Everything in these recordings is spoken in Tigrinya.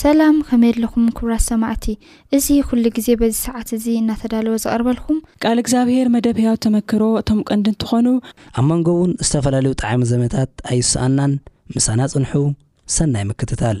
ሰላም ከመይ ኣለኹም ክብራት ሰማዕቲ እዚ ኩሉ ግዜ በዚ ሰዓት እዚ እናተዳለወ ዝቐርበልኩም። ቃል እግዚኣብሔር መደብ ሕያው ተመክሮ እቶም ቀንዲ እንትኾኑ። ኣብ መንጎ እውን ዝተፈላለዩ ጠዓሚ ዘመታት ኣይሰኣናን ምሳና ፅንሑ ሰናይ ምክትታል።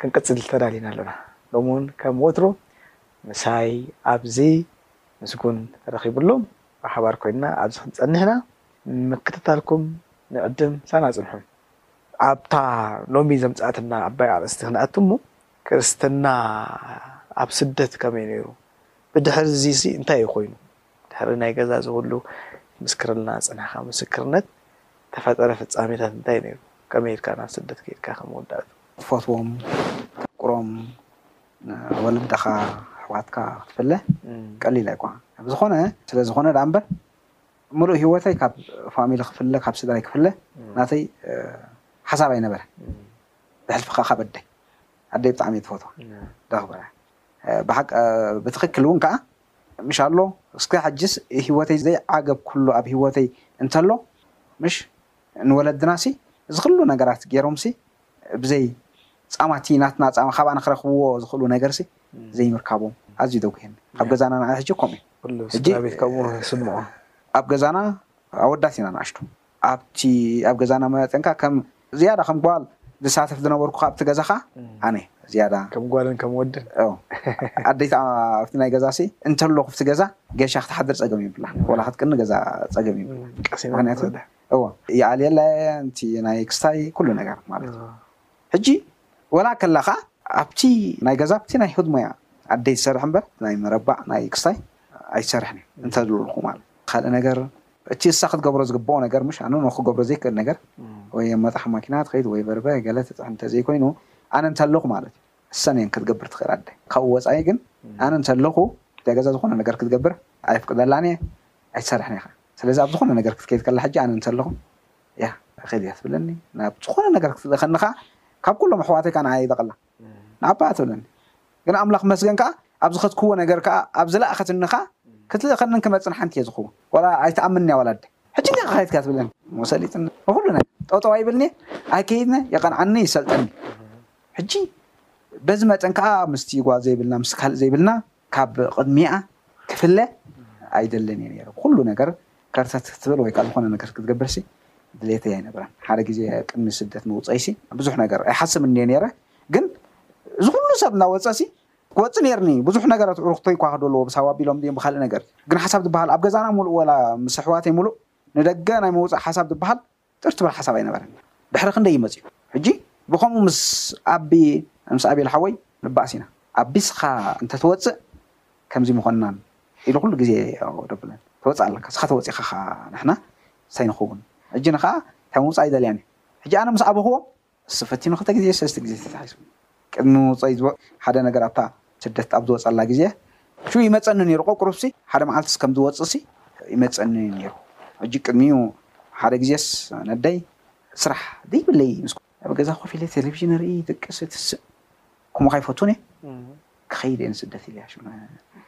ክንቅጽል ተዳሊና ኣሎና። ሎሚ ውን ከም ወትሩ ምሳይ ኣብዚ ምስጉን ተረኺቡ'ሎ። ብሓባር ኮይንና ኣብዚ ክንጸንሕ ኢና። ምክትታልኩም ንዕድም ሳና ጽንሑ። ኣብታ ሎሚ ዘምጽኣትና ዓባይ ኣርእስቲ ክንኣቱ እሞ፣ ክርስትና ኣብ ስደት ከመይ ነይሩ? ብድሕርዚ'ሲ እንታይ እዩ ኮይኑ? ድሕሪ ናይ ገዛ እዚ ኩሉ ምስክርልና ዝጸናሕካ ምስክርነት ተፈጠረ ፍጻሜታት እንታይ ነይሩ ከመይ ኢልካ ናብ ስደት ከይድካ ከም መወዳእትኡ። ትፈትዎም ተፍቅሮም ኣወልድኻ ኣሕዋትካ ክትፍለ ቀሊል ኣይኮነን ብዝኾነ ስለ ዝኾነ ደኣ እምበር ምሉእ ሂወተይ ካብ ፋሚሊ ክፍለ ካብ ስድራይ ክፍለ ናተይ ሓሳብ ኣይነበረን ብሕልፊ ከኣ ካብ ኣደይ ኣደይ ብጣዕሚ እየ ዝፈትዋ ደኽብራ ብሓቂ ብትኽክል ውን ከኣ ምሽ ኣሎ እስከ ሕጅስ ሂወተይ ዘይ ዓገብኩሉ ኣብ ሂወተይ እንተሎ ምሽ ንወለድናሲ እዚ ክሉ ነገራት ገሮምሲ ብዘይ ጻማቲ ናትና ጻማ ካብኣ ንክረክብዎ ዝክእሉ ነገርሲ ዘይ ምርካቦም ኣዝዩ ደጉሄኒ ኣብ ገዛና ንዓይ ሕጂ ከምኡ እዩ ሕጂ ኣብ ገዛና ኣወዳት ኢና ንኣሽቱ ኣብቲ ኣብ ገዛና መጠንካ ከም ዝያዳ ከም ጓል ዝሳተፍ ዝነበርኩ ከኣ ኣብቲ ገዛኻ ኣነ ዝያዳ ከም ጓልን ከም ወድን። እው ኣደይ ከኣ ኣብቲ ናይ ገዛሲ እንተለኹ ኣብቲ ገዛ ገሻ ክትሓድር ጸገም የብላን ወላ ክትቅኒ ገዛ ጸገም የብላን ቀሲና ምኽንያቱ ትበልዕ። እው ይኣልየላ እየ ነቲ ናይ ክስታይ ኩሉ ነገር ማለት እዩ ሕጂ ወላ ከላ ከኣ ኣብቲ ናይ ገዛ ኣብቲ ናይ ሑድ ሞያ ኣደይ ትሰርሕ እምበር ናይ መረባዕ ናይ ክስታይ ኣይትሰርሕን እየ እንተለኹ ማለት ካልእ ነገር እቲ እሳ ክትገብሮ ዝግበኦ ነገር ምሽ ኣነ ንክገብሮ ዘይክእል ነገር ወይ ኣብ መጣሕ ማኪና ትኸይድ ወይ በርበ ገለ ትጥሕን እንተዘይኮይኑ ኣነ እንተለኹ ማለት እዩ እሰን እየን ክትገብር ትኽእል ኣደ ካብኡ ወፃኢ ግን ኣነ እንተለኹ ደገዛ ዝኾነ ነገር ክትገብር ኣየፍቅደላን እየ ኣይትሰርሕን ኢኻ ስለዚ ኣብ ዝኾነ ነገር ክትከይድ ከላ ሕጂ ኣነ እንተለኹ እያ ኽድ እያ ትብለኒ ናብ ዝኾነ ነገር ክትልእኸኒ ኸኣ ካብ ኩሎም ኣሕዋተይ ከኣ ንዓይ እየ ጠቕላ ንኣባ ኣይትብለኒ ግን ኣምላኽ መስገን ከኣ ኣብ ዝኸድክዎ ነገር ከኣ ኣብ ዝለኣኸትኒ ከኣ ክትልእኸንን ክመጽን ሓንቲ እየ ዝኸውን ዋላ ኣይትኣምንንያ ዋላ ኣደ ሕጂ እንዲኻ ከይትካ ትብለኒ እሞ ሰሊጥኒ ንኹሉ ነገር ጠጠው ኣይብልንየ ኣይከይድነ የቐንዓኒ ይሰልጠኒ ሕጂ በዚ መጠን ከኣ ምስቲ ጓል ዘይብልና ምስቲ ካልእ ዘይብልና ካብ ቕድሚኣ ክፍለ ኣይደልን እየ ነይረ። ብኹሉ ነገር ከርተት ክትብል ወይ ከኣ ዝኾነ ነገር ክትገብርሲ ድሌተይ ኣይነበረን። ሓደ ግዜ ቅድሚ ስደት ምውጸይሲ ብዙሕ ነገር ኣይሓስብን እንድየ ነይረ፣ ግን እዚ ኩሉ ሰብ እናወጸሲ ክወጽእ ነይርኒ። ብዙሕ ነገራት ኣዕሩኽተይ እኳ ክደልዎ ብሳብ ኣቢሎም ድዮም ብኻልእ ነገር ግን ሓሳብ ዝበሃል ኣብ ገዛና ምሉእ ወላ ምስ ኣሕዋተይ ምሉእ ንደገ ናይ ምውጻእ ሓሳብ ዝበሃል ጥር ትብል ሓሳብ ኣይነበረንን ድሕሪ ክንደይ እዩ መጺኡ ሕጂ ብከምኡ ምስ ኣቢ ምስ ኣቤል ሓወይ ንባኣስ ኢና ኣቢስካ እንተ ትወጽእ ከምዚ ምኮናን ኢሉ ኩሉ ግዜ ያው ደብለን ትወጽእ ኣለካ እስካ ተወጺካ ከኣ ንሕና ታይ ንክውን ሕጂ ንከኣ ታይ ምውጻእ ኣይደልያን እዩ ሕጂ ኣነ ምስ ኣበክዎ ንሱ ፈቲኑ ክልተ ግዜ ሰለስተ ግዜ ተታሒሱ ቅድሚ ምውጸኢ ዝወቅ ሓደ ነገር ኣብታ ስደት ኣብ ዝወጸላ ግዜ ሽኡ ይመጸኒ ኔሩ ቆቁሩብሲ ሓደ መዓልትስ ከም ዝወጽእሲ ይመጸኒ ኔሩ ሕጂ ቅድሚኡ ሓደ ግዜስ ነደይ ስራሕ ዘይብለይ ምስ ኣብ ገዛ ኮፍ ኢለ ቴለቪዥን እርኢ ይድቅስ እትስእ ከሙካ ኣይፈቱን እየ ክከይድ እየ ንስደት ኢለያ ሽኡ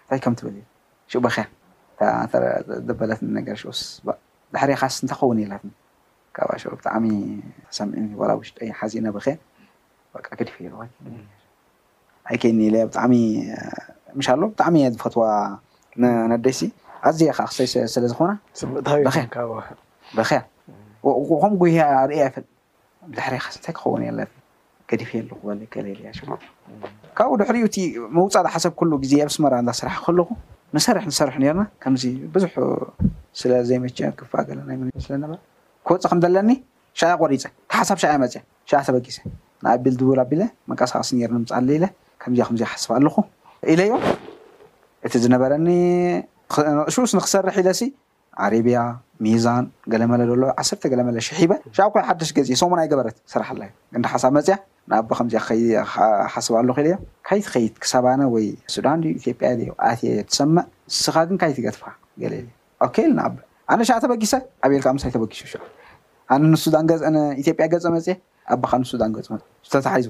እንታይ ከም ትብል ሽኡ በክያ እታ ዘበለትኒ ነገር ሽኡስ ባእ ድሕሬካስ እንታይ ክከውን እየ ኢላትኒ ካብኣ ሽዑ ብጣዕሚ ተሰሚዑኒ ዋላ ውሽጠይ ሓዚነ በኽየ በቃ ገዲፈዮ ኣለኹ ኣይከይድን ኢለያ ብጣዕሚ ምሻሎ ብጣዕሚ እየ ዝፈትዋ ነደይሲ ኣዝየ ከዓ ክሰይ ስለ ዝኾና በኽያ በኽያ ከምኡ ጉህያ ርእየ ኣይፈልጥን ብድሕሬኻስ እንታይ ክኸውን እየ ኣለኒ ገዲፈዮ ኣለኹ በለ ገለልያ ሽማ። ካብኡ ድሕሪኡ እቲ ምውጻእ ዝሓሰብኩሉ ግዜ ኣብ ኣስመራ እንዳ ስራሕኩ ከለኹ ንሰርሕ ንሰርሕ ኔርና ከምዚ ብዙሕ ስለ ዘይመቸ ክፋእ ገለ ናይ መንግስቲ ስለ ዝነበረ ክወጽእ ከም ዘለኒ ሻዕያ ቆሪጸ እቲ ሓሳብ ሻዕያ መጸ ሻዕያ ተበጊሰ ንኣቤል ድውል ኣቢለ መንቀሳቀሲ ኔርኒ ምጻእ ኣለይ ኢለ ከምዚኣ ከምዚኣ ይሓስብ ኣለኹ ኢለዮ እቲ ዝነበረኒ ንእሽኡስ ንክሰርሕ ኢለሲ ዓሬብያ ሚዛን ገለመለ ዶሎ ዓሰርተ ገለመለ ሽሕ ሂበ ሽዓ እኳ ሓድሽ ገዚኤ ሰሙን ኣይገበረት ሰራሓላይ ግን ሓሳብ መጺኣ ንኣቦ ከምዚኣ ክሓስብ ኣለኩ ኢለዮ ካይትከይድ ክሳብ ኣነ ወይ ሱዳን ድዩ ኢትዮጵያ ድዩ ኣትየ እየ ትሰምዕ ንስካ ግን ካይትገድፋ ገለ ኢለ ኦኬ ኢልና ኣበ ኣነ ሽዓ ተበጊሰ ዓብየ ከኣ ምሳይ ተበጊሱ ሽዓ ኣነ ንሱዳን ገዝእ ን ኢትዮጵያ ገዝእ መጺኤ ኣቦካ ንሱዳን ገጹ መጺኡ ተታሒዙ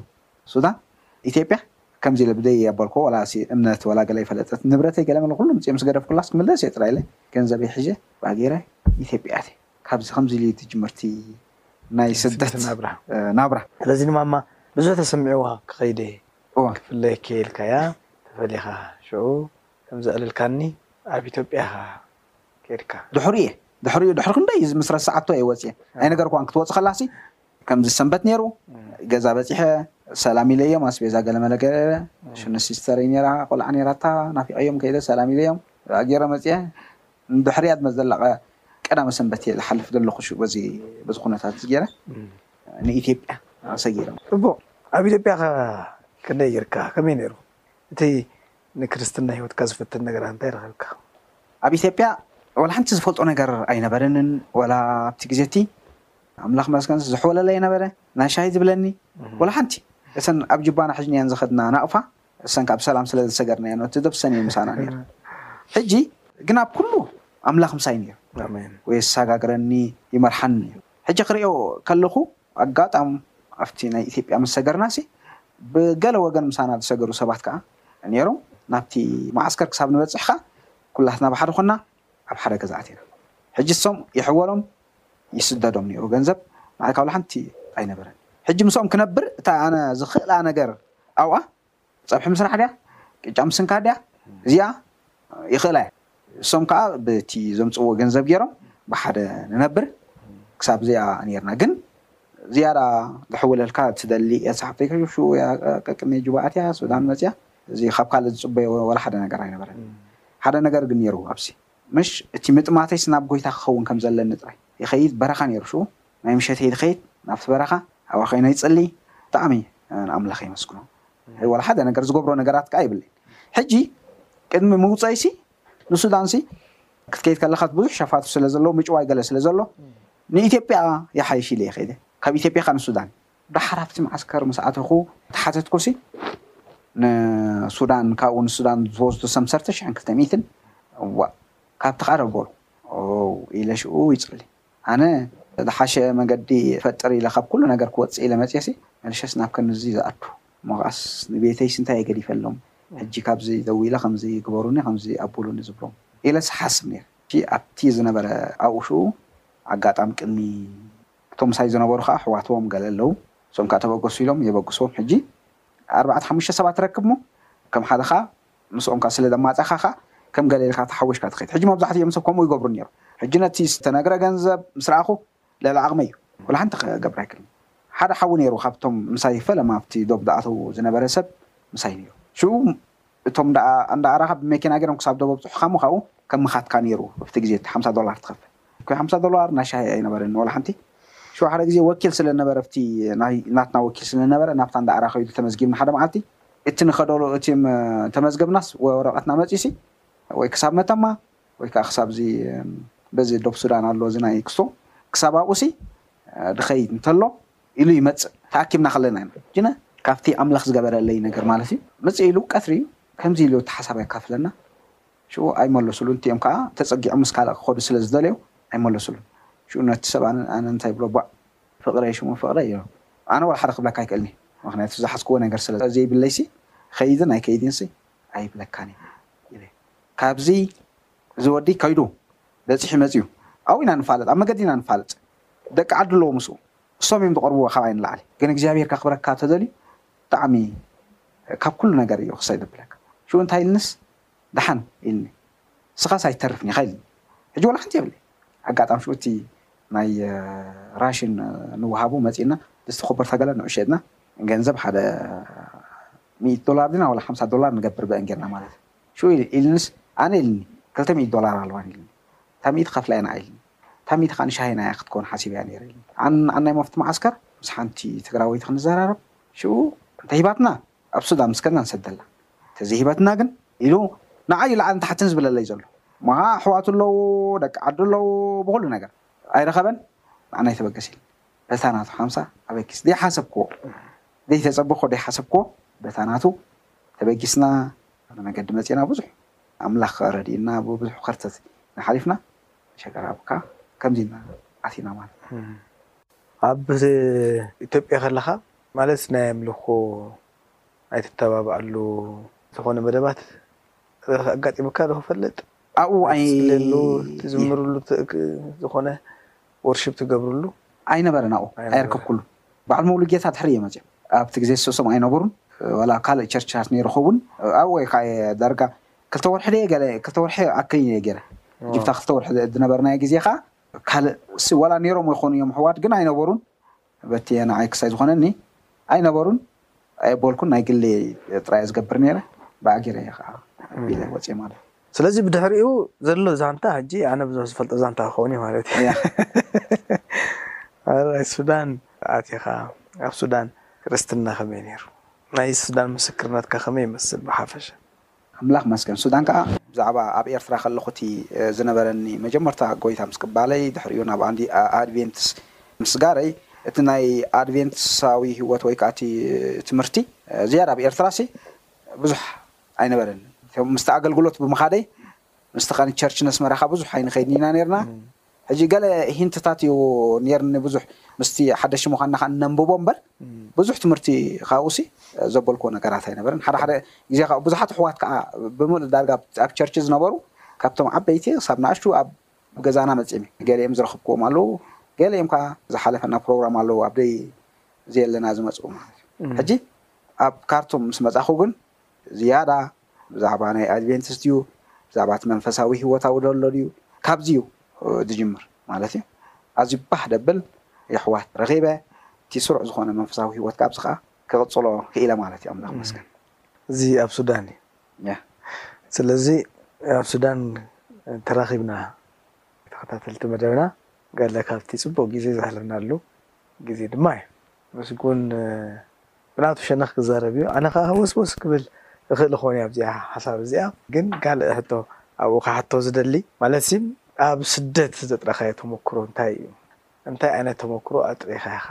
ሱዳን ኢትዮጵያ ከምዚ ኢለ ብደይ ኣበልኩ ወላ ሲ እምነት ወላ ገለ ኣይፈለጠት ንብረተይ ገለ መለ ኩሉ ኣምጺኦም ዝገደፍኩላስ ክምለስ እየ ጥራይ ኢለ ገንዘበይ ሒዘ ባጌረ ኢትዮጵያ ኣትየ ካብዚ ከምዚ ኢሉ እዩ ትጅምር እቲ ናይ ስደት ናብራ። ስለዚ ንማማ ብዙሕ ተሰሚዕዋ ክኸይድ እየ ክፍለየኪ ኢልካያ ተፈሊኻ ሽዑ ከም ዘዕለልካኒ ኣብ ኢትዮጵያ ኢኻ ከድካ። ድሕሪኡ እየ ድሕሪኡ ድሕሪ ክንደይ ምስ ረሳዓቶ እየ ወጺኤ ኣይነገርክዋን ክትወጽእ ከላ ሲ ከምዚ ሰንበት ኔሩ ገዛ በጺሐ ሰላም ኢለዮም ኣስቤዛ ገለመለ ገረ ሽኑ ሲስተረይ ኔራ ቆልዓ ኔራታ ናፊቀዮም ከይደ ሰላም ኢለዮም እኣ ገረ መጽየ ንድሕሪኣ ድመ ዘላቀ ቀዳመ ሰንበት እየ ዝሓልፍ ዘለኩ ሽኡ በዚ በዚ ኩነታት እዚ ገረ ንኢትዮጵያ ሰጊረ። እሞ ኣብ ኢትዮጵያ ከ ክንደይ ገርካ ከመይ ኔሩ እቲ ንክርስትና ሂወትካ ዝፈትን ነገራት እንታይ ረክብካ? ኣብ ኢትዮጵያ ዋላ ሓንቲ ዝፈልጦ ነገር ኣይነበረንን ዋላ ኣብቲ ግዜ እቲ ኣምላኽ መስገን ዝሕወለለይ ነበረ ናይ ሻሂ ዝብለኒ ወላ ሓንቲ እተን ኣብ ጁባና ሕጅናየን ዝኸድና ናቅፋ እሰን ከኣ ብሰላም ስለ ዝሰገርናየን ወቲ ደብሰን እየን ምሳና ነይረን ሕጂ ግን ኣብ ኩሉ ኣምላኽ ምሳይ ነይሩ የሳጋግረኒ ይመርሓኒ እዩ ሕጂ ክሪኦ ከለኹ ኣጋጣም ኣብቲ ናይ ኢትዮጵያ ምስ ሰገርናሲ ብገለ ወገን ምሳና ዝሰገሩ ሰባት ከኣ ነይሮም ናብቲ መዓስከር ክሳብ ንበጽሕ ከኣ ኩላትና ብሓደ ኮና ኣብ ሓደ ገዛ ኣቲና ሕጂ እሶም ይሕወሎም ይስደዶም ኔሩ ገንዘብ ንዓይ ካብ ላሓንቲ ኣይነበረን ሕጂ ምስኦም ክነብር እታ ኣነ ዝኽእላ ነገር ኣብኣ ጸብሒ ምስራሕ ድያ ቅጫ ምስንካት ድያ እዚኣ ይኽእላ እየ እሶም ከኣ ብቲ ዘምጽዎ ገንዘብ ጌሮም ብሓደ ንነብር ክሳብ እዚኣ ኔርና ግን ዝያዳ ግሕውለልካ ትደሊ ኤልሳ ሓፍተይ ከሹ ቀቅድመይ ጁባ ኣትያ ሱዳን መጽያ እዚ ካብ ካልእ ዝጽበዮ ወላ ሓደ ነገር ኣይነበረን ሓደ ነገር ግን ኔሩ ኣብዚ ምሽ እቲ ምጥማተይስ ናብ ጐይታ ክኸውን ከም ዘለኒ ጥራይ። ይኸይድ በረኻ ነይሩ ሽኡ ናይ ምሸተይ ዝኸይድ ናብቲ በረኻ ኣብኣ ኮይነ ይጽሊ ብጣዕሚ ንኣምላኸይ የመስግኖ ወላ ሓደ ነገር ዝገብሮ ነገራት ከኣ የብለይን ሕጂ ቅድሚ ምውጸይሲ ንሱዳንሲ ክትከይድ ከለኻ ብዙሕ ሸፋቱ ስለ ዘለዎ ምጭዋይ ገለ ስለ ዘሎ ንኢትዮጵያ ይሓይሽ ኢለ እየ ከይደ ካብ ኢትዮጵያ ከኣ ንሱዳን ዳሓር ኣብቲ መዓስከር ምስ ኣተኹ ተሓተትኩሲ ንሱዳን ካብኡ ንሱዳን ዝወስዱ ሰምሰርቲ ሽሕን ክልተ ሚእትን እዋእ ካብቲ ከኣ ደበሩ ኦው ኢለ ሽኡ ይጽሊ ኣነ ዝሓሸ መገዲ እፈጥር ኢለ ካብ ኩሉ ነገር ክወጽእ ኢለ መጽየሲ መልሸስ ናብ ከንዚ ዝኣቱ እሞ ከኣስ ንቤተይሲ እንታይ እየ ገዲፈሎም ሕጂ ካብዚ ደው ኢለ ከምዚ ግበሩኒ ከምዚ ኣቡሉኒ ዝብሎም ኢለሲ ሓስብ ኔረ ሽእ ኣብቲ ዝነበረ ኣብኡ ሽኡ ኣጋጣሚ ቅድሚ እቶም ምሳይ ዝነበሩ ከኣ ኣሕዋቶም ገለ ኣለዉ እሶም ከኣ ተበገሱ ኢሎም የበግስዎም ሕጂ ኣርባዕተ ሓሙሽተ ሰባት ትረክብ እሞ ከም ሓደ ከኣ ምስኦም ከኣ ስለ ዘማጸኻ ከኣ ከም ገለ ኢልካ ተሓዊሽካ ትኸይድ ሕጂ መብዛሕቲኦም ሰብ ከምኡ ይገብሩ ኔሩ ሕጂ ነቲ ዝተነግረ ገንዘብ ምስ ረኣኹ ልዕሊ ዓቕመይ እዩ ወላሓንቲ ክገብር ኣይክልን ሓደ ሓዊ ኔሩ ካብቶም ምሳይ ፈለማ ኣብቲ ዶብ ዝኣተው ዝነበረ ሰብ ምሳይ ኔሩ ሽኡ እቶም ደኣ ኣንዳኣራኻ ብመኪና ጌሮም ክሳብ ዶብ ኣብጽሑኻ እሞ ካብኡ ከም ምኻድካ ኔሩ ኣብቲ ግዜ እቲ ሓምሳ ዶላር ትኸፍል እኮ ሓምሳ ዶላር እንዳ ሻሂ ኣይነበረን ዋላ ሓንቲ ሽዑ ሓደ ግዜ ወኪል ስለ ዝነበረ ኣብቲ ናይ ናትና ወኪል ስለ ዝነበረ ናብታ እንዳኣራ ከይዱ ተመዝጊብና ሓደ መዓልቲ እቲ ንኸደሉ እቲ ተመዝገብናስ ወይ ወረቀትና መጺዩሲ ወይ ክሳብ መተማ ወይ ከኣ ክሳብ እዚ በዚ ዶብ ሱዳን ኣሎ እዚ ናይ ክሱም ክሳብ ኣብኡሲ ድኸይድ እንተሎ ኢሉ ይመጽእ ተኣኪብና ከለና ኢና ጅነ ካብቲ ኣምላኽ ዝገበረለይ ነገር ማለት እዩ ምጽእ ኢሉ ቀትሪ ከምዚ ኢሉ እቲ ሓሳብ የካፍለና ሽኡ ኣይመለሱሉን እቲኦም ከኣ ተጸጊዖም ምስ ካልእ ክኸዱ ስለ ዝደለዩ ኣይመለሱሉን ሽኡ ነቲ ሰብ ኣነ ኣነ እንታይ ይብሎ ቧዕ ፍቅረይ ሽሙ ፍቅረይ እዩ ኣነ ወላ ሓደ ክብለካ ኣይክእልን እየ ምኽንያቱ ዝሓዝክዎ ነገር ስለ ዘይብለይሲ ኸይድን ኣይከይድንሲ ኣይብለካን እየ ኢለ ካብዚ እዚ ወዲ ከይዱ በጺሑ መጽዩ ኣብኡ ኢና ንፋለጥ ኣብ መገዲ ኢና ንፋለጥ ደቂ ዓዱ ኣለዉ ምስኡ እሶም እዮም ዝቀርብዎ ካባይ ንላዕሊ ግን እግዚኣብሔር ከክብረካ ተደልዩ ብጣዕሚ ካብ ኩሉ ነገር እዩ ክሰይ ዘብለካ ሽኡ እንታይ ኢልንስ ደሓን ኢልኒ ንስካስ ኣይትተርፍን ኢካ ኢልኒ ሕጂ ዋላ ሓንቲ የብለይ ኣጋጣም ሽኡ እቲ ናይ ራሽን ንወሃቦ መጺእና ድስቲ ኮቦርታ ገለ ንዑ ሸጥና ገንዘብ ሓደ ሚእቲ ዶላር ድና ዋላ ሓምሳ ዶላር ንገብር ብእን ጌርና ማለት ሽኡ ኢልንስ ኣነ ኢልኒ ክልተ ሚእቲ ዶላር ኣለዋኒ ኢልኒ እታ ሚእቲ ከፍላ ኢና ኢልኒ ታሚት ከኣ ንሻሂና እያ ክትከውን ሓሲበያ ነይረ ኢሉኒ። ኣን ኣን ናይ ሞፍት መዓስከር ምስ ሓንቲ ትግራወይቲ ክንዘራረብ ሽኡ እንተ ሂባትና ኣብ ሱዳን ምስ ከድና ንሰደላ ተዘይ ሂበትና ግን ኢሉ ንዓይ እዩ ላዕልን ታሕትን ዝብለለይ ዘሎ እሞ ከኣ ኣሕዋቱ ኣለዉ ደቂ ዓዱ ኣለዉ ብኹሉ ነገር ኣይረኸበን ንኣና ይተበገስ ኢልኒ በታ ናቱ ሓምሳ ኣበጊስ ደይሓሰብክዎ ደይተጸበኮ ደይሓሰብክዎ በታ ናቱ ተበጊስና ኣብ መገዲ መጺእና ብዙሕ ኣምላኽ ረዲኡና ብብዙሕ ከርተት ኢና ሓሊፍና ሸገር ኣብካ ከምዚ ኢልና ኣቲና ማለት። ኣብ ኢትዮጵያ ከለኻ ማለት ናይ ኣምልኾ ኣይትተባብዓሉ ዝኾነ መደባት ኣጋጢሙካ ዶ ክፈልጥ? ኣብኡ ኣይ ትጽልየሉ ትዝምርሉ ዝኾነ ወርሺፕ ትገብርሉ? ኣይነበረን ኣብኡ ኣይረከብኩሉን በዓል ሙሉጌታ ድሕሪ እየ መጽኦም ኣብቲ ግዜ እሶም ኣይነበሩን ዋላ ኣብ ካልእ ቸርችታት ነይሩ ክውን ኣብኡ እየ ከኣ ዳርጋ ክልተ ወርሒ ድየ ገለ ክልተ ወርሒ ይኣክል ኢየ ጌረ ጅግታ ክልተ ወርሒ ዝነበርናዮ ግዜ ከኣ ካልእ ዋላ ኔሮም ይኮኑ ኢዮም ኣሕዋት ግን ኣይነበሩን በቲ ንዓይ ክሳይ ዝኮነኒ ኣይነበሩን ኣየበልኩን ናይ ግለይ ጥራይ ኢየ ዝገብር ኔረ ብኣ ጌረ ኢየ ከኣ ኣቢለ ወጽየ ማለት ስለዚ ብድሕሪኡ ዘሎ ዛንታ ሕጂ ኣነ ብዙሕ ዝፈልጦ ዛንታ ክከውን ኢዩ ማለት ኢየ ኣረ ሱዳን ኣቲካ ኣብ ሱዳን ክርስትና ከመይ ኔሩ ናይ ሱዳን ምስክርነትከ ከመይ ይመስል ብሓፈሻ። ኣምላኽ መስገን ሱዳን ከኣ ብዛዕባ ኣብ ኤርትራ ከለኹ እቲ ዝነበረኒ መጀመርታ ጎይታ ምስ ቅባለይ ድሕሪኡ ናብ ኣድቬንትስ ምስጋረይ እቲ ናይ ኣድቬንትሳዊ ሂወት ወይ ከኣ እቲ ትምህርቲ ዝያዳ ኣብ ኤርትራሲ ብዙሕ ኣይነበረን እቲ ምስቲ ኣገልግሎት ብምኻደይ ምስቲ ቃኒ ቸርች ነስመራ ከኣ ብዙሕ ኣይንኸይድን ኢና ኔርና ሕጂ ገለ ሂንትታት እዩ ኔርኒ ብዙሕ ምስቲ ሓደሽቲ ምዃንና ከኣ እነንብቦ እምበር ብዙሕ ትምህርቲ ካብኡሲ ዘበልክዎ ነገራት ኣይነበረን ሓደ ሓደ ግዜ ከኣ ብዙሓት ኣሕዋት ከኣ ብምሉእ ዳርጋ ኣብ ቸርች ዝነበሩ ካብቶም ዓበይቲ ክሳብ ንኣሽቱ ኣብ ገዛና መጺም ገሊኦም ዝረኽብክዎም ኣለዉ ገሊኦም ከኣ ዝሓለፈና ፕሮግራም ኣለዉ ኣብ ደይ ዘየለና ዝመጽኡ ማለት እዩ ሕጂ ኣብ ካርቱም ምስ መጻኹ ግን ዝያዳ ብዛዕባ ናይ ኣድቬንቲስት ድዩ ብዛዕባ እቲ መንፈሳዊ ህይወት ኣብኡ ዘሎ ድዩ ካብዚ እዩ ዝጅምር ማለት እዩ ኣዝዩ ባህ ደብል የሕዋት ረኺበ እቲ ስሩዕ ዝኾነ መንፈሳዊ ህይወት ካብዚ ከኣ ክቕጽሎ ክኢለ ማለት እዩ ኣምላኽ መስገን እዚ ኣብ ሱዳን እዩ ያ ስለዚ ኣብ ሱዳን ተራኺብና ተኸታተልቲ መደብና ገለ ካብቲ ጽቡቕ ግዜ ዘሕለፍናሉ ግዜ ድማ እዩ ምስጉን ብናቱ ሸነኽ ክዛረብ እዩ ኣነ ከኣ ሃወስወስ ክብል እኽእል እኾን እየ ኣብዚኣ ሓሳብ እዚኣ ግን ካልእ ሕቶ ኣብኡ ክሓቶ ዝደሊ ማለት እሲ ኣብ ስደት ዘጥረኻዮ ተሞክሮ እንታይ እዩ እንታይ ኣይነት ተሞክሮ ኣጥሪኻ ኢኻ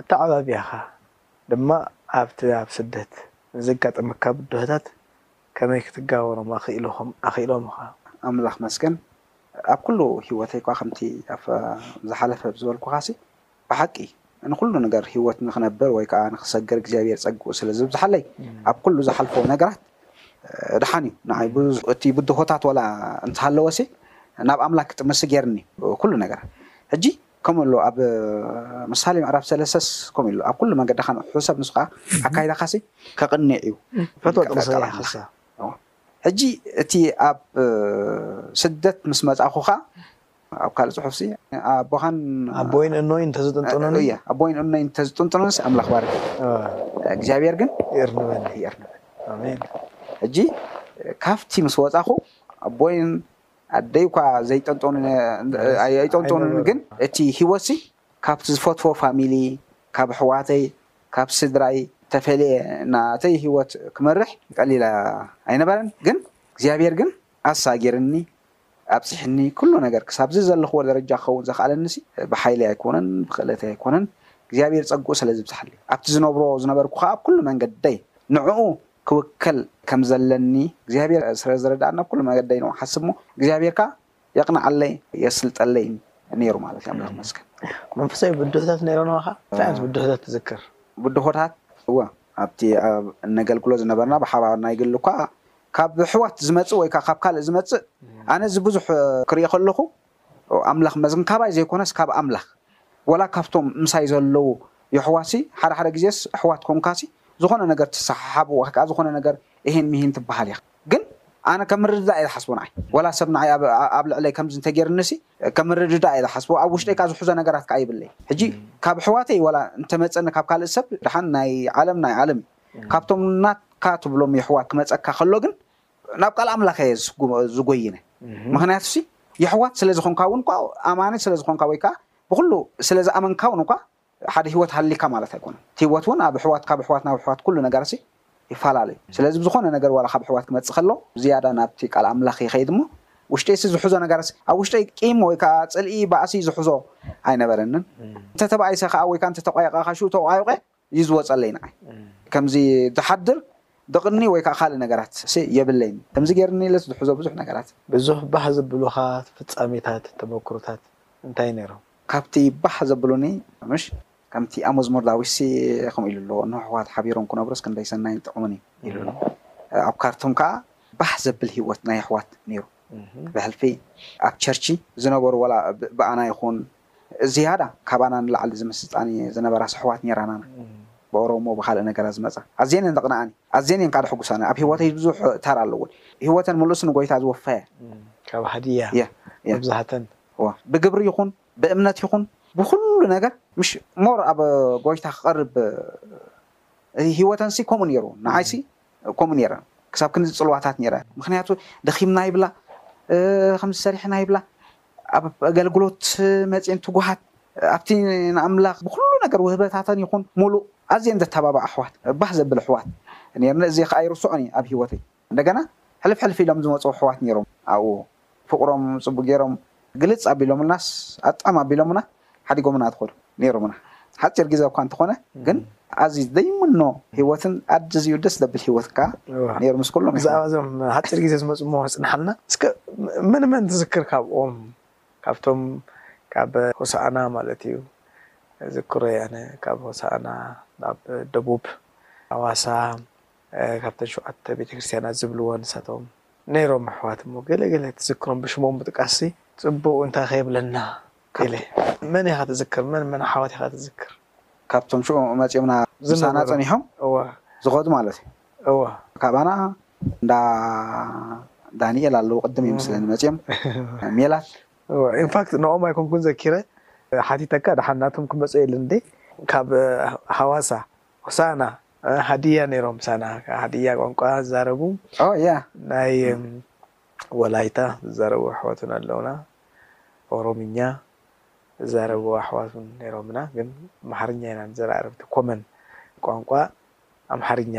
ኣተዓባብያኻ ድማ ኣብቲ ኣብ ስደት ንዘጋጠመካ ብድሆታት ከመይ ክትጋበሮም ኣኽኢሉኹም ኣኽኢሎምኻ። ኣምላኽ መስገን ኣብ ኩሉ ሂወተይ እኳ ከምቲ ኣብ ዝሓለፈ ብዝበልኩኻሲ፣ ብሓቂ ንኹሉ ነገር ህይወት ንኽነብር ወይ ከኣ ንኽሰግር እግዚኣብሄር ጸግኡ ስለ ዝብዝሓለይ ኣብ ኩሉ ዝሓልፎ ነገራት ደሓን እዩ ንዓይ ብዙ እቲ ብድሆታት ወላ እንተሃለወሲ ናብ ኣምላክ ክጥምሲ ጌርኒ ኩሉ ነገር ሕጂ ከምኡ ኣሎ ኣብ ምሳሌ ምዕራፍ ሰለሰስ ከምኡ ኣሎ ኣብ ኩሉ መንገድኻ ንዑ ሕሰብ ንሱ ከኣ ኣካይዳኻሲ ከቕኒዕ እዩ ፈትወ ጥቕሲ ይቀበል እያ ኣምላኽ ክሳ ሕጂ እቲ ኣብ ስደት ምስ መጻኹ ከኣ ኣብ ካልእ ጽሑፍሲ ኣቦኻን ኣቦይን እኖይን እንተዝጥንጥኑኒ። እየ ኣቦይን እኖይን እንተዝጥንጥኑንስ ኣምላኽ ባርኪ፣ እግዚኣብሄር ግን ይእርንበኒ። ይእርንበኒ። ኣሜን። ሕጂ ካብቲ ምስ ወጻኹ ኣቦይን ኣደይ እኳ ዘይጠንጠኑ ኣይጠንጠኑኒ ግን እቲ ሂወትሲ ካብቲ ዝፈትዎ ፋሚሊ ካብ ኣሕዋተይ ካብ ስድራይ ተፈልየ ናተይ ሂወት ክመርሕ ቀሊል ኣይነበረን ግን እግዚኣብሄር ግን ኣሳጊርኒ ኣብጺሕኒ ኩሉ ነገር ክሳብ እዚ ዘለኽዎ ደረጃ ክኸውን ዘኽኣለኒሲ ብሓይለይ ኣይኮነን ብኽእለተይ ኣይኮነን እግዚኣብሄር ጸግኡ ስለ ዝብዝሓለይ ኣብቲ ዝነብሮ ዝነበርኩ ከኣ ኣብ ኩሉ መንገደይ ንዕኡ ክውከል ከም ዘለኒ እግዚኣብሄር ስለ ዘረድኣኒ ኣብ ኩሉ መገደይ ንኡ ሓስብ እሞ እግዚኣብሄር ከኣ የቕንዓለይ የስልጠለይ ነይሩ ማለት እዩ ኣምላኽ ይመስገን። መንፈሳዊ ብድሆታት ነይሮናኻ? እንታይ ዓይነት ብድሆታት ትዝክር? ብድሆታት እወ ኣብቲ ኣብ እነገልግሎ ዝነበርና ብሓባር ናይ ግሊ እኳ ካብ ኣሕዋት ዝመጽእ ወይ ከኣ ካብ ካልእ ዝመጽእ ኣነ እዚ ብዙሕ ክርኢ ከለኹ ኣምላኽ መዝን ካባይ ዘይኮነስ ካብ ኣምላኽ ወላ ካብቶም ምሳይ ዘለዉ የሕዋትሲ ሓደ ሓደ ግዜስ ኣሕዋት ኮንካሲ ዝኾነ ነገር ትሰሓሓብ ወይ ከኣ ዝኾነ ነገር እሂን ምሂን ትበሃል ኢኻ ግን ኣነ ከም ምርድዳእ እየ ዝሓስቦ ንዓይ ወላ ሰብ ንዓይ ኣብ ልዕለይ ከምዚ እንተጌርኒሲ ከም ምርድዳእ እየ ዝሓስቦ ኣብ ውሽጠይ ከኣ ዝሕዞ ነገራት ከኣ ይብለይ ሕጂ ካብ ኣሕዋተይ ወላ እንተመጸኒ ካብ ካልእ ሰብ ደሓን ናይ ዓለም ናይ ዓለም እዩ ካብቶም ናትካ ትብሎም የሕዋ ክመጸካ ከሎ ግን ናብ ቃል ኣምላኽ እየ ዝጎይነ ምኽንያቱሲ የሕዋ ስለ ዝኾንካ እውን እኳ ኣማኒ ስለ ዝኾንካ ወይ ከኣ ብኹሉ ስለ ዝኣመንካ እውን እኳ ሓደ ህይወት ሃሊካ ማለት ኣይኮነን እቲ ህይወት እውን ኣብ ኣሕዋት ካብ ኣሕዋት ናብ ኣሕዋት ኩሉ ነገርሲ ይፈላለ እዩ ስለዚ ብዝኾነ ነገር ዋላ ካብ ኣሕዋት ክመጽእ ከሎ ዝያዳ ናብቲ ቃል ኣምላኽ ይኸይድ እሞ ውሽጢይሲ ዝሕዞ ነገርሲ ኣብ ውሽጢይ ቂም ወይ ከኣ ጽልኢ ባእሲ ዝሕዞ ኣይነበረንን እንተተባኢሰ ከኣ ወይ ከኣ እንተተቋየቐ ካሽኡ ተቋዩቐ እዩ ዝወጸለይ ንዓይ ከምዚ ዝሓድር ብቅኒ ወይ ከኣ ካልእ ነገራት የብለይን ከምዚ ጌርኒ ኢለስ ዝሕዞ ብዙሕ ነገራት። ብዙሕ ባህ ዘብሉኻ ፍጻሜታት ተመክሮታት እንታይ ነይሮም? ካብቲ ባህ ዘብሉኒ ምሽ ከምቲ ኣብ መዝሙር ዳዊትሲ ከምኡ ኢሉ ኣሎ ንሕዋት ሓቢሮም ክነብሩስ ክንደይ ሰናይን ጥዑምን እዩ ኢሉ ኣሎ ኣብ ካርቱም ከኣ ባህ ዘብል ሂወት ናይ ኣሕዋት ነይሩ ብሕልፊ ኣብ ቸርቺ ዝነበሩ ወላ ብኣና ይኹን ዝያዳ ካባና ንላዕሊ ዝምስጣኒ ዝነበራ ስሑዋት ኔራናና ብኦሮሞ ብካልእ ነገራት ዝመጻ ኣዝየን እየን ዘቅንኣኒ ኣዝየን እየን ካኣ ድሕጉሳኒ ኣብ ሂወተይ ብዙሕ ታራ ኣለወን ሂወተን ምሉስ ንጎይታ ዝወፈያ ካብ ሃድያ መብዛህተን እወ ብግብሪ ይኩን ብእምነት ይኩን ብኩሉ ነገር ምሽ ሞር ኣብ ጎይታ ክቀርብ ሂወተንሲ ኮሙ ኔሩ ንዓይሲ ኮሙ ኔረን ክሳብ ክንዲ ጽልዋታት ኔረ ምክንያቱ ደኪምና ይብላ ከምዚ ሰሪሕና ይብላ ኣብ ኣገልግሎት መጺኤን ትጉሃት ኣብቲ ንኣምላኽ ብኹሉ ነገር ውህበታተን ይኹን ሙሉእ ኣዝየን ዘተባብዓ ኣሕዋት ባህ ዘብል ኣሕዋት ኔርነ እዚ ኸኣ ኣይርስዖን እየ ኣብ ሂወተይ እንደገና ሕልፍ ሕልፍ ኢሎም ዝመጹ ኣሕዋት ኔሮም ኣብኡ ፍቅሮም ጽቡቅ ጌሮም ግልጽ ኣቢሎምልናስ ኣጠዕም ኣቢሎምና ሓዲጎምና ዝኸዱ ነይሮምና ሓጺር ግዜ እኳ እንተኾነ ግን ኣዝዩ ዘይምኖ ሂወትን ኣዝዩ ደስ ዘብል ሂወት ከኣ ነይሩ ምስ ኩሎም ብዛዕባ እዞም ሓጺር ግዜ ዝመጹ እሞ ጽንሓልና እስከ መን መን ትዝክር ካብኦም ካብቶም ካብ ሆሳዕና ማለት እዩ ዝክሮ እየ ኣነ ካብ ሆሳዕና ናብ ደቡብ ኣዋሳ ካብተን ሸውዓተ ቤተክርስትያናት ዝብልወን ንሳቶም ነይሮም ኣሕዋት እሞ ገለ ገለ ትዝክሮም ብሽሞም ምጥቃስ ጽቡቕ እንታይ ከይብለና ቴሌ መን ኢኻ ትዝክር መን መን ኣሓዋት ኢኻ ትዝክር። ካብቶም ሽዑ መጺኦምና ምሳና ጸኒሖም ዝኸዱ ማለት እዩ። ካባና እንዳ ዳኒኤል ኣለዉ ቅድም እዩ መስለኒ መጺኦም ሜላት። ኢንፋክት ንኦም ኣይኮንኩን ዘኪረ ሓቲተካ ደሓን ናቶም ክመጹ እየ ኢለን እንዴ ካብ ሃዋሳ ሆሳእና ሃዲያ ነይሮም ሳና ሃዲያ ቋንቋ ዝዛረቡ ናይ ወላይታ ዝዛረቡ ኣሕዋትን ኣለውና ኦሮምኛ ዝዛረቡ ኣሕዋት ውን ነይሮምና ግን ኣምሓርኛ ኢና ንዘራረብ እቲ ኮመን ቋንቋ ኣምሓርኛ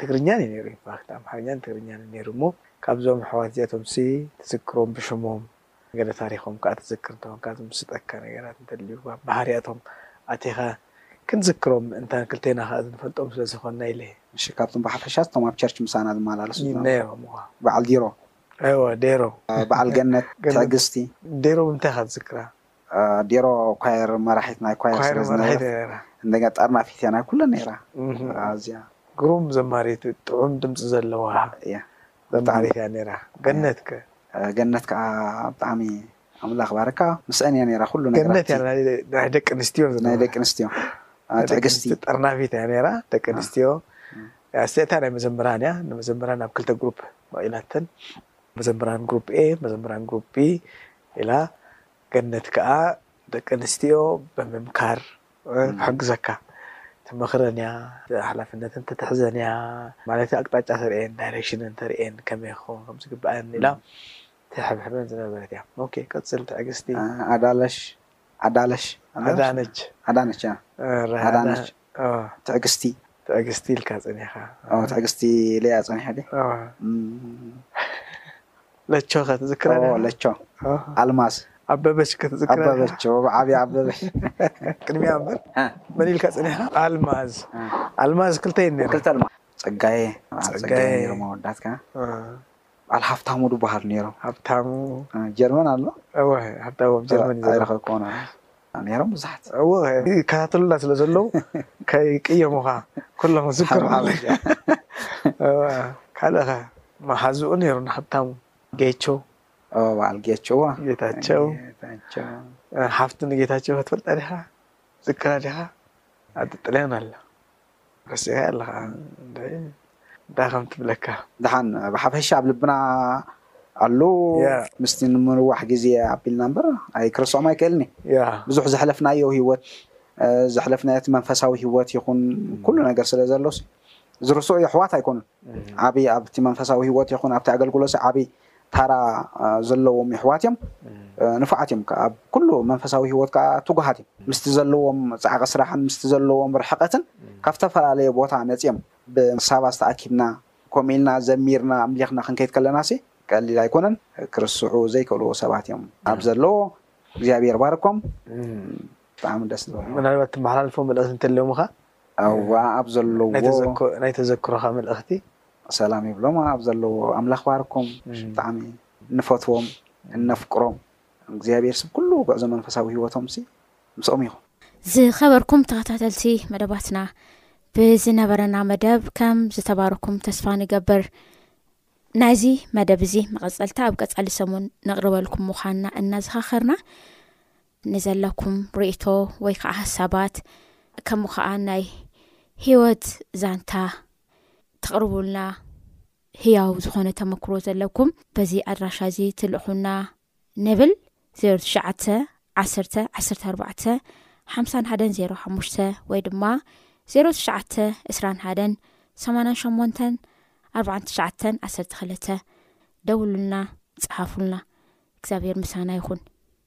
ትግርኛን እዩ ነይሩ ኢንፋክት ኣምሓርኛን ትግርኛን እዩ ነይሩ እሞ ካብዞም ኣሕዋት እዚኣቶምሲ ትዝክሮም ብሽሞም ገለ ታሪኾም ከኣ ትዝክር እንተኾንካ ዝምስጠካ ነገራት እንተልዩ ካብ ባህርያቶም ኣቲኻ ክንዝክሮም ምእንታን ክልቴና ከኣ ዝንፈልጦም ስለ ዝኾንና ኢለ እየ። እሺ ካብቶም ብሓፈሻስ እቶም ኣብ ቸርች ምሳና ዝመላለሱ ዝነበሩ ነይሮም እዋ። በዓል ዲሮ። እወ ዴሮ። በዓል ገነት፣ ትዕግስቲ። ዴሮ ብምንታይ ኢኻ ትዝክራ? ዴሮ ኳየር መራሒት ናይ ኳየር ኳየር ስለ መራሒት ዝነበረት እያ ነይራ። እንደገና ጠርናፊት እያ ናይ ኩለን ነይራ እህም። ኣዝያ ግሩም ዘማሪት ጥዑም ድምጺ ዘለዋ እያ። መታዓሪት እያ ነይራ ገነት ከ? ገነት ከኣ ብጣዕሚ ኣምላኽ ባርካ ምስኣን እያ ነይራ ኩሉ ነገራ ገነት እያ ናይ ደቂ ኣንስትዮ ናይ ደቂ ኣንስትዮ ትዕግስቲ ጠርናፊት እያ ነይራ ደቂ ኣንስትዮ ኣስታ ናይ መዘምራን እያ ንመዘምራን ኣብ ክልተ ግሩፕ መቒላተን መዘምራን ግሩፕ ኤ መዘምራን ግሩፕ ቢ ኢላ ገነት ከኣ ደቂ ኣንስትዮ ብምምካር ክሕግዘካ ትመኽረን እያ ሓላፍነት እንትትሕዘን እያ ማለት ኣቅጣጫ ተርእየን ዳይሬክሽነን ተርእየን ከመይ ክኸውን ከም ዝግበኣን ኢላ ትሕብሕበን ዝነበረት እያ ኦኬ ቀጽል ትዕግስቲ። ኣዳለሽ ኣዳለሽ ኣዳነች ኣዳነች እያ እረ ኣዳነች ኣዳ ኦ ትዕግስቲ ትዕግስቲ ኢልካ ጸኒሕካ ኦ ትዕግስቲ ኢለያ ጸኒሐ ድየ ኦ እም። ለቾ ከ ትዝክራ ዲኻ? ኦዎ ለቾ ኣልማዝ። ኣበበች ከ ትዝክራ ዲኻ? ኣበበች ኦዎ ብዓብያ ኣበበች። ቅድሚኣ እምበር መን ኢልካ ጸኒሕካ? ኣልማዝ ኣልማዝ ክልተ እየን ኔረን። ክልተ ኣልማዝ። ጸጋየ በዓል ጸጋየ ኔሮም ኣወዳትካ። በዓል ሃብታሙ ዶ በሃሉ ኔሮም። ሃብታሙ። ጀርመን ኣሎ። እወ ሃብታሙ ኣብ ጀርመን እዩ ዘሎ። ኣይረኸብክዎን ኣነ። ነይሮም ብዙሓት እወ ይከታተሉና ስለ ዘለዉ ከይቅየሙኻ ኩሎም ክዝክሩ ሓበሻ እወ ካልእ ከ መሓዝኡ ነይሩ ንሓብታሙ ጌቾ እወ በዓል ጌቾ እወ ጌታቸው ጌታቸው ሓፍቲ ንጌታቸው ክትፈልጣ ዲኻ ትዝክራ ዲኻ ኣቲ ጥልያን ኣላ ረሲዕካዮ ኣለኻ እንታይ እንታይ ከም ትብለካ። ደሓን ብሓፈሻ ኣብ ልብና ኣሎ ምስቲ ንምንዋሕ ግዜ ኣቢልና እምበር ኣይክርስዖም ኣይክእልን እየ ብዙሕ ዘሕለፍናዮ ሂወት ዘሕለፍናዮ እቲ መንፈሳዊ ሂወት ይኹን ኩሉ ነገር ስለ ዘሎሲ ዝርስዑ የሕዋት ኣይኮኑን ዓቢ ኣብቲ መንፈሳዊ ሂወት ይኹን ኣብቲ ኣገልግሎሲ ዓቢ ታራ ዘለዎም የሕዋት እዮም ንፉዓት እዮም ከኣ ኣብ ኩሉ መንፈሳዊ ሂወት ከኣ ትጉሃት እዮም ምስቲ ዘለዎም ጻዕቒ ስራሕን ምስቲ ዘለዎም ርሕቐትን ካብ ዝተፈላለየ ቦታ መጽዮም ብሳባት ተኣኪብና ከምኡ ኢልና ዘሚርና ኣምሊኽና ክንከይድ ከለናሲ ቀሊል ኣይኮነን ክርስዑ ዘይክእሉ ሰባት እዮም ኣብ ዘለዎ እግዚኣብሄር ይባርኮም ብጣዕሚ ደስ ዝብል ምናልባት ትመሓላልፎ መልእኽቲ እንተልዮም ከኣ እወ ኣብ ዘለዎ ናይ ተዘክሮኻ መልእኽቲ። ሰላም ይብሎም ኣብ ዘለዎ ኣምላኽ ይባርኩም ብጣዕሚ እንፈትዎም እነፍቅሮም እግዚኣብሔር ስብ ኩሉ ጉዕዞ መንፈሳዊ ሂወቶምሲ ምስኦም ይኹን። ዝኸበርኩም ተኸታተልቲ መደባትና ብዝነበረና መደብ ከም ዝተባረኩም ተስፋ ንገብር። ናይዚ መደብ እዚ መቐጸልታ ኣብ ቀጻሊ ሰሙን ነቕርበልኩም ምዃንና እናዘኻኸርና ንዘለኩም ርእይቶ ወይ ከዓ ሐሳባት ከምኡ ከዓ ናይ ህይወት ዛንታ ተቕርቡልና ህያው ዝኾነ ተመክሮ ዘለኩም በዚ ኣድራሻ እዚ ትልእኹና ንብል ዜሮ ትሽዓተ ዓሰርተ ዓሰርተ ኣርባዕተ ሓምሳን ሓደን ዜሮ ሓሙሽተ ወይ ድማ ዜሮ ትሽዓተ ዕስራን ሓደን ሰማንያን ሸሞንተን ኣርባዓን ትሽዓተን ዓሰርተ ክልተ ደውሉልና ፀሓፉልና እግዚኣብሔር ምሳና ይኹን